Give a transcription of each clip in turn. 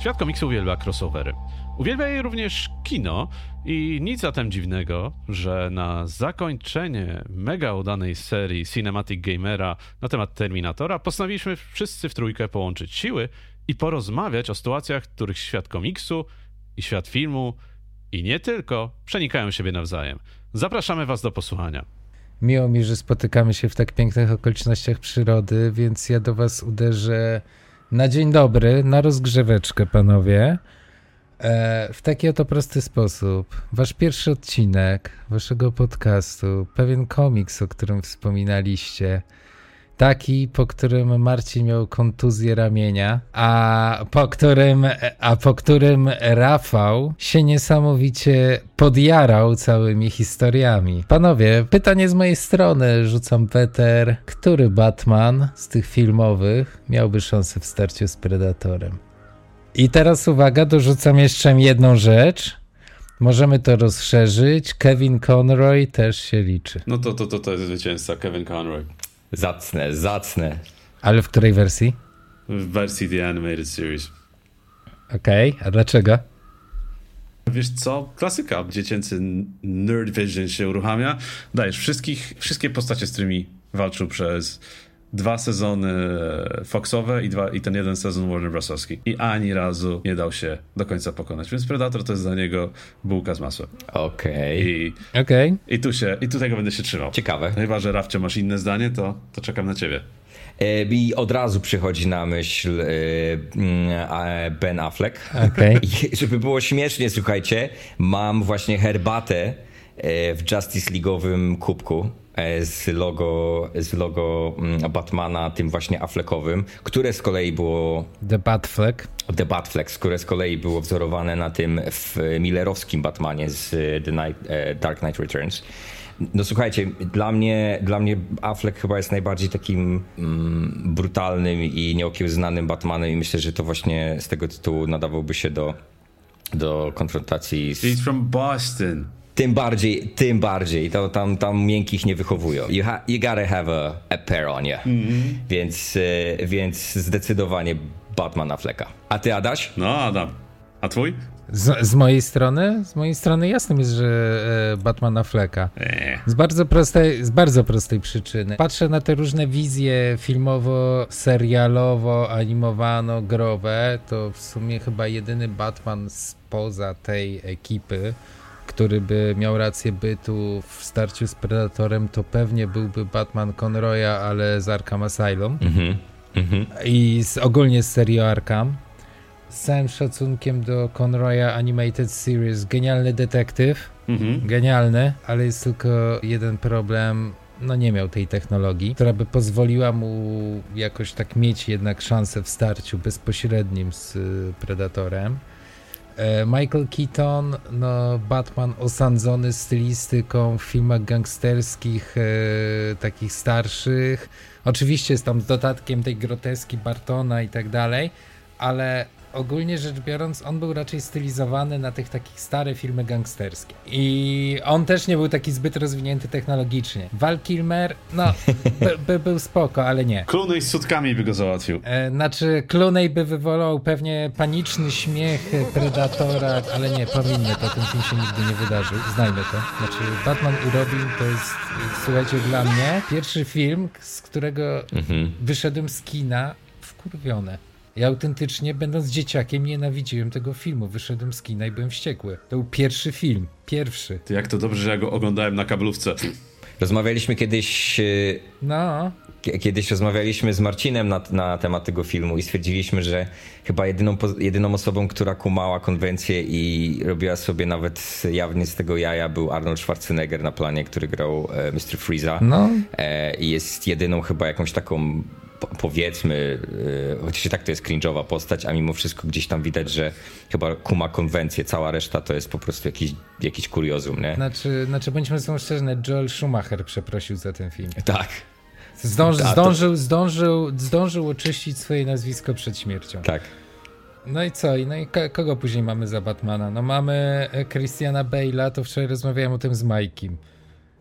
Świat komiksu uwielbia crossovery. Uwielbia je również kino i nic zatem dziwnego, że na zakończenie mega udanej serii Cinematic Gamera na temat Terminatora postanowiliśmy wszyscy w trójkę połączyć siły i porozmawiać o sytuacjach, w których świat komiksu i świat filmu i nie tylko przenikają siebie nawzajem. Zapraszamy Was do posłuchania. Miło mi, że spotykamy się w tak pięknych okolicznościach przyrody, więc ja do Was uderzę na dzień dobry, na rozgrzeweczkę, panowie. E, w taki oto prosty sposób. Wasz pierwszy odcinek waszego podcastu, pewien komiks, o którym wspominaliście, taki, po którym Marcin miał kontuzję ramienia, a po którym, a po którym Rafał się niesamowicie podjarał całymi historiami. Panowie, pytanie z mojej strony, rzucam Peter. Który Batman z tych filmowych miałby szansę w starciu z Predatorem? I teraz uwaga, dorzucam jeszcze jedną rzecz. Możemy to rozszerzyć. Kevin Conroy też się liczy. No to, to, to, to jest zwycięzca, Kevin Conroy. Zacne, zacne. Ale w której wersji? W wersji The Animated Series. Okej, okay. a dlaczego? Wiesz co? Klasyka. Dziecięcy Nerd Vision się uruchamia. Dajesz wszystkich, wszystkie postacie, z którymi walczył przez dwa sezony Foxowe i, dwa, i ten jeden sezon Warner Brosowski. I ani razu nie dał się do końca pokonać. Więc Predator to jest dla niego bułka z masłem. Okej. Okay. I, okay. i tu się, i tu tego będę się trzymał. Ciekawe. No chyba, że Rafcie masz inne zdanie, to, to czekam na ciebie. E, I od razu przychodzi na myśl e, mm, Ben Affleck. Okay. I żeby było śmiesznie, słuchajcie, mam właśnie herbatę e, w Justice League'owym kubku z logo, z logo mm, Batmana, tym właśnie Affleckowym, które z kolei było... The Batfleck. The Batfleck, które z kolei było wzorowane na tym w Millerowskim Batmanie z The Night, Dark Knight Returns. No słuchajcie, dla mnie, dla mnie Affleck chyba jest najbardziej takim mm, brutalnym i nieokiełznanym Batmanem i myślę, że to właśnie z tego tytułu nadawałby się do, do konfrontacji z... He's from Boston. Tym bardziej, tym bardziej. To, tam, tam miękkich nie wychowują. You, ha, you gotta have a, a pair on you. Mm -hmm. Więc, e, więc zdecydowanie Batman Afflecka. A ty, Adaś? No, Adam. A twój? Z, z, mojej strony? Z mojej strony jasnym jest, że e, Batmana Fleka. Z bardzo, prostej, z bardzo prostej przyczyny. Patrzę na te różne wizje filmowo, serialowo, animowano, growe, to w sumie chyba jedyny Batman spoza tej ekipy, który by miał rację bytu w starciu z Predatorem, to pewnie byłby Batman Conroya, ale z Arkham Asylum. Mhm. Mhm. I z, ogólnie z serii Arkham z całym szacunkiem do Conroya Animated Series, genialny detektyw, mhm. genialny, ale jest tylko jeden problem, no nie miał tej technologii, która by pozwoliła mu jakoś tak mieć jednak szansę w starciu bezpośrednim z Predatorem. E, Michael Keaton, no Batman osądzony stylistyką w filmach gangsterskich, e, takich starszych. Oczywiście jest tam z dodatkiem tej groteski Bartona i tak dalej, ale ogólnie rzecz biorąc, on był raczej stylizowany na tych takich stare filmy gangsterskie. I on też nie był taki zbyt rozwinięty technologicznie. Val Kilmer, no, by, by był spoko, ale nie. Clooney z sutkami by go załatwił. E, znaczy, Clooney by wywołał pewnie paniczny śmiech Predatora, ale nie, powinny to, ten film się nigdy nie wydarzył. Znajmy to. Znaczy, Batman i Robin to jest, słuchajcie, dla mnie pierwszy film, z którego mhm. wyszedłem z kina wkurwione. Ja autentycznie, będąc dzieciakiem, nienawidziłem tego filmu. Wyszedłem z kina i byłem wściekły. To był pierwszy film. Pierwszy. Ty jak to dobrze, że ja go oglądałem na kablówce. Rozmawialiśmy kiedyś. No. Kiedyś rozmawialiśmy z Marcinem na, na temat tego filmu i stwierdziliśmy, że chyba jedyną, jedyną osobą, która kumała konwencję i robiła sobie nawet jawnie z tego jaja był Arnold Schwarzenegger na planie, który grał e, Mr. Freeza. No. E, I jest jedyną chyba jakąś taką powiedzmy, yy, chociaż i tak to jest cringe'owa postać, a mimo wszystko gdzieś tam widać, że chyba kuma konwencję, cała reszta to jest po prostu jakiś, jakiś kuriozum, nie? Znaczy, znaczy bądźmy są szczerzy, Joel Schumacher przeprosił za ten film. Tak. Zdąży, zdążył, zdążył, zdążył oczyścić swoje nazwisko przed śmiercią. Tak. No i co? No i kogo później mamy za Batmana? No mamy e, Christiana Bale'a, to wczoraj rozmawiałem o tym z Mike'im.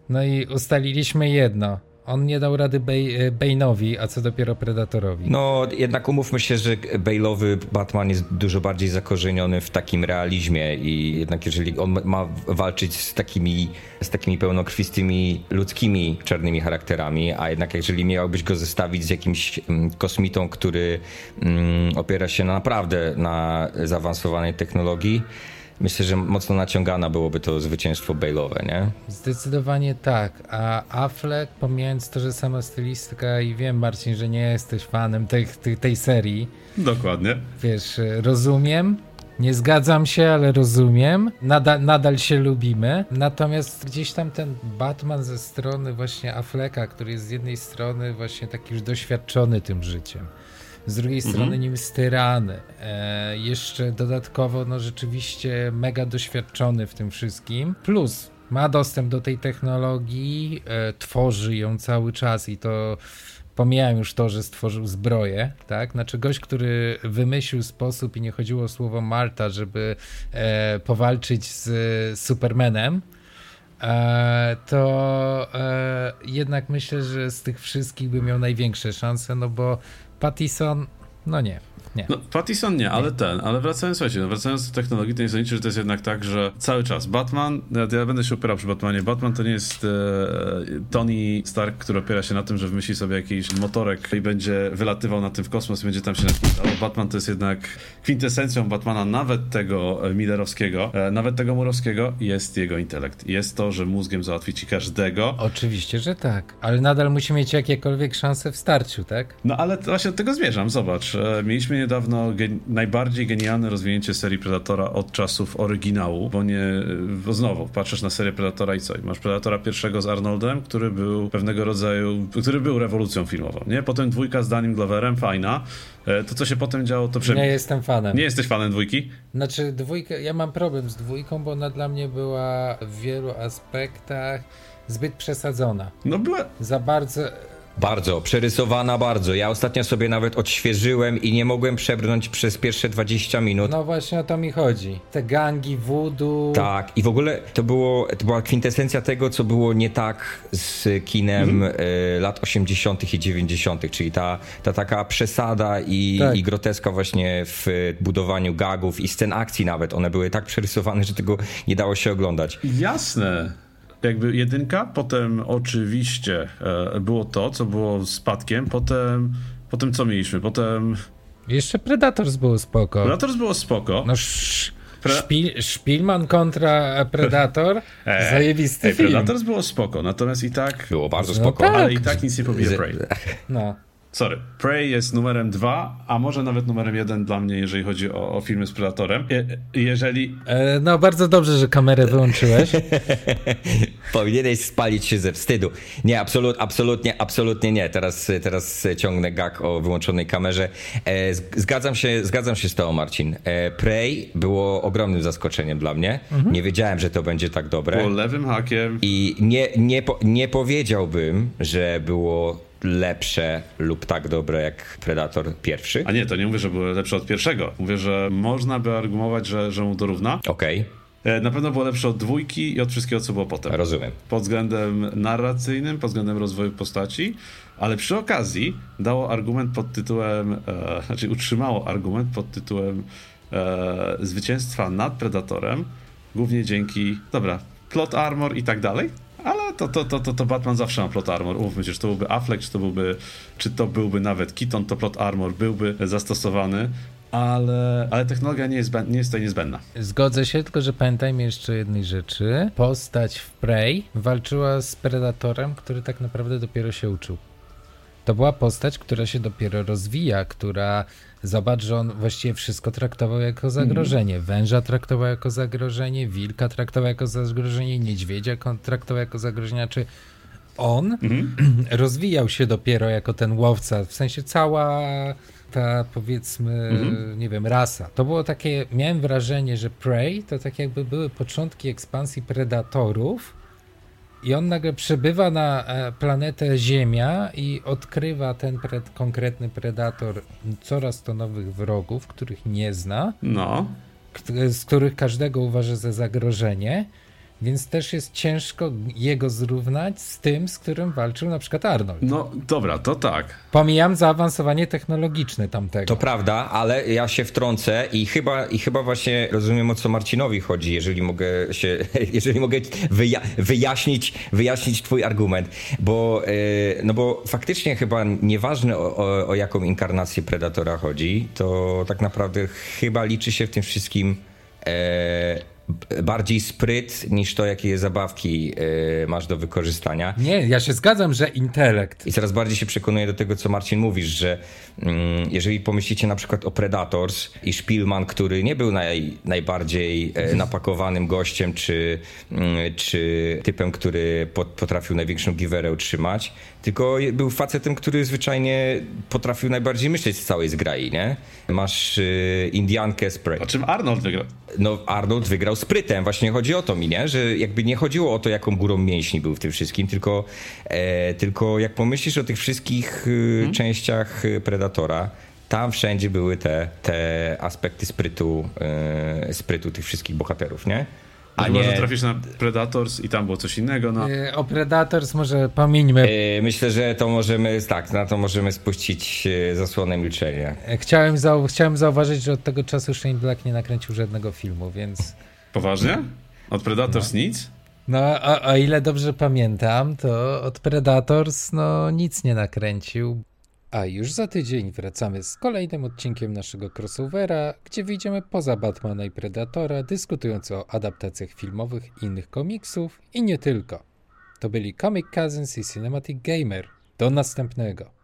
No i ustaliliśmy jedno On nie dał rady e, Bane'owi, a co dopiero Predatorowi. No, jednak umówmy się, że Bale'owy Batman jest dużo bardziej zakorzeniony w takim realizmie i jednak jeżeli on ma walczyć z takimi, z takimi pełnokrwistymi ludzkimi czarnymi charakterami, a jednak jeżeli miałbyś go zestawić z jakimś mm, kosmitą, który mm, opiera się naprawdę na zaawansowanej technologii, myślę, że mocno naciągana byłoby to zwycięstwo Bale'owe, nie? Zdecydowanie tak. A Affleck, pomijając to, że sama stylistyka i wiem, Marcin, że nie jesteś fanem tej, tej, tej serii. Dokładnie. Wiesz, rozumiem. Nie zgadzam się, ale rozumiem. Nadal, nadal się lubimy. Natomiast gdzieś tam ten Batman ze strony właśnie Afflecka, który jest z jednej strony właśnie taki już doświadczony tym życiem z drugiej mhm. strony nim styrany. E, jeszcze dodatkowo, no rzeczywiście mega doświadczony w tym wszystkim. Plus ma dostęp do tej technologii, e, tworzy ją cały czas i to pomijam już to, że stworzył zbroję, tak? Znaczy gość, który wymyślił sposób i nie chodziło o słowo Marta, żeby e, powalczyć z Supermanem, e, to e, jednak myślę, że z tych wszystkich by miał największe szanse, no bo Pattison, no nie. Nie. No, Pattison nie, ale ten, ale wracając, słuchajcie, no, wracając do technologii, to nie sądzicie, że to jest jednak tak, że cały czas Batman, ja, ja będę się opierał przy Batmanie, Batman to nie jest e, Tony Stark, który opiera się na tym, że wymyśli sobie jakiś motorek i będzie wylatywał na tym w kosmos i będzie tam się napindał. Batman to jest jednak kwintesencją Batmana, nawet tego e, Millerowskiego, e, nawet tego Murowskiego, jest jego intelekt. Jest to, że mózgiem załatwi ci każdego. Oczywiście, że tak, ale nadal musi mieć jakiekolwiek szanse w starciu, tak? No ale właśnie do tego zmierzam, zobacz. Mieliśmy niedawno gen najbardziej genialne rozwinięcie serii Predatora od czasów oryginału, bo nie, bo znowu, patrzysz na serię Predatora i co? I masz Predatora pierwszego z Arnoldem, który był pewnego rodzaju, który był rewolucją filmową, nie? Potem dwójka z Danim Gloverem, fajna. E, to, co się potem działo, to przynajmniej... Nie jestem fanem. Nie jesteś fanem dwójki? Znaczy, dwójkę, ja mam problem z dwójką, bo ona dla mnie była w wielu aspektach zbyt przesadzona. No była... Za bardzo bardzo, przerysowana bardzo. Ja ostatnio sobie nawet odświeżyłem i nie mogłem przebrnąć przez pierwsze 20 minut. No właśnie o to mi chodzi. Te gangi, voodoo. Tak, i w ogóle to, było, to była kwintesencja tego, co było nie tak z kinem mm. y, lat 80. i 90., czyli ta, ta taka przesada i, tak. i groteska właśnie w budowaniu gagów i scen akcji nawet. One były tak przerysowane, że tego nie dało się oglądać. Jasne jakby jedynka, potem oczywiście e, było to, co było spadkiem, potem, potem co mieliśmy, potem... Jeszcze Predators było spoko. Predators było spoko. No sz... Pre... Szpil, Szpilman kontra Predator, e, zajebisty ej, film. Predators było spoko, natomiast i tak... Było bardzo no spoko. tak. Ale i tak nic nie pobije Prey. No. Sorry, Prey jest numerem dwa, a może nawet numerem jeden dla mnie, jeżeli chodzi o, o filmy z Predatorem. Je, jeżeli... E, no, bardzo dobrze, że kamerę wyłączyłeś. Powinieneś spalić się ze wstydu. Nie, absolut, absolutnie, absolutnie nie. Teraz, teraz ciągnę gag o wyłączonej kamerze. E, zgadzam, się, zgadzam się z tobą, Marcin. E, Prey było ogromnym zaskoczeniem dla mnie. Mhm. Nie wiedziałem, że to będzie tak dobre. Było lewym hakiem. I nie, nie, nie powiedziałbym, że było lepsze lub tak dobre jak Predator pierwszy. A nie, to nie mówię, że były lepsze od pierwszego. Mówię, że można by argumentować, że, że mu dorówna. Okej. Okay. E, na pewno było lepsze od dwójki i od wszystkiego, co było potem. Rozumiem. Pod względem narracyjnym, pod względem rozwoju postaci, ale przy okazji dało argument pod tytułem, e, znaczy utrzymało argument pod tytułem e, zwycięstwa nad Predatorem, głównie dzięki, dobra, plot armor i tak dalej ale to, to, to, to, to Batman zawsze ma plot armor. Umówmy się, czy to byłby Affleck, czy to byłby, czy to byłby nawet Keaton, to plot armor byłby zastosowany. Ale, ale technologia nie jest, nie jest tutaj niezbędna. Zgodzę się, tylko że pamiętajmy jeszcze jednej rzeczy. Postać w Prey walczyła z Predatorem, który tak naprawdę dopiero się uczył. To była postać, która się dopiero rozwija, która Zobacz, że on właściwie wszystko traktował jako zagrożenie. Mhm. Węża traktował jako zagrożenie, wilka traktował jako zagrożenie, niedźwiedzia traktował jako zagrożenie. Czy on mhm. rozwijał się dopiero jako ten łowca, w sensie cała ta powiedzmy, mhm. nie wiem, rasa. To było takie, miałem wrażenie, że Prey to tak jakby były początki ekspansji predatorów, i on nagle przybywa na e, planetę Ziemia i odkrywa ten pre konkretny predator coraz to nowych wrogów, których nie zna. No. Z których każdego uważa za zagrożenie. Więc też jest ciężko jego zrównać z tym, z którym walczył na przykład Arnold. No dobra, to tak. Pomijam zaawansowanie technologiczne tamtego. To prawda, ale ja się wtrącę i chyba, i chyba właśnie rozumiem o co Marcinowi chodzi, jeżeli mogę się, jeżeli mogę wyja wyjaśnić, wyjaśnić twój argument, bo, yy, no bo faktycznie chyba nieważne o, o, o jaką inkarnację Predatora chodzi, to tak naprawdę chyba liczy się w tym wszystkim e, bardziej spryt niż to, jakie zabawki e, masz do wykorzystania. Nie, ja się zgadzam, że intelekt. I coraz bardziej się przekonuję do tego, co Marcin mówisz, że mm, jeżeli pomyślicie na przykład o Predators i Spielman, który nie był naj, najbardziej e, napakowanym gościem, czy, mm, czy typem, który pot, potrafił największą giwerę utrzymać, tylko był facetem, który zwyczajnie potrafił najbardziej myśleć z całej zgrai, nie? Masz y, Indiankę z O czym Arnold wygrał? no Arnold wygrał sprytem. Właśnie chodzi o to mi, nie? Że jakby nie chodziło o to, jaką górą mięśni był w tym wszystkim, tylko, e, tylko jak pomyślisz o tych wszystkich y, częściach y, Predatora, tam wszędzie były te, te aspekty sprytu, y, sprytu tych wszystkich bohaterów, nie? A nie... Może trafisz na Predators i tam było coś innego, no. Y, O Predators może pomińmy. E, Myślę, że to możemy, tak, na to możemy spuścić e, zasłonę milczenia. Chciałem, zau chciałem zauważyć, że od tego czasu Shane Black nie nakręcił żadnego filmu, więc... Poważnie? Od Predators nic? No, o, o ile dobrze pamiętam, to od Predators no nic nie nakręcił. A już za tydzień wracamy z kolejnym odcinkiem naszego crossovera, gdzie wyjdziemy poza Batmana i Predatora, dyskutując o adaptacjach filmowych innych komiksów i nie tylko. To byli Comic Cousins i Cinematic Gamer. Do następnego.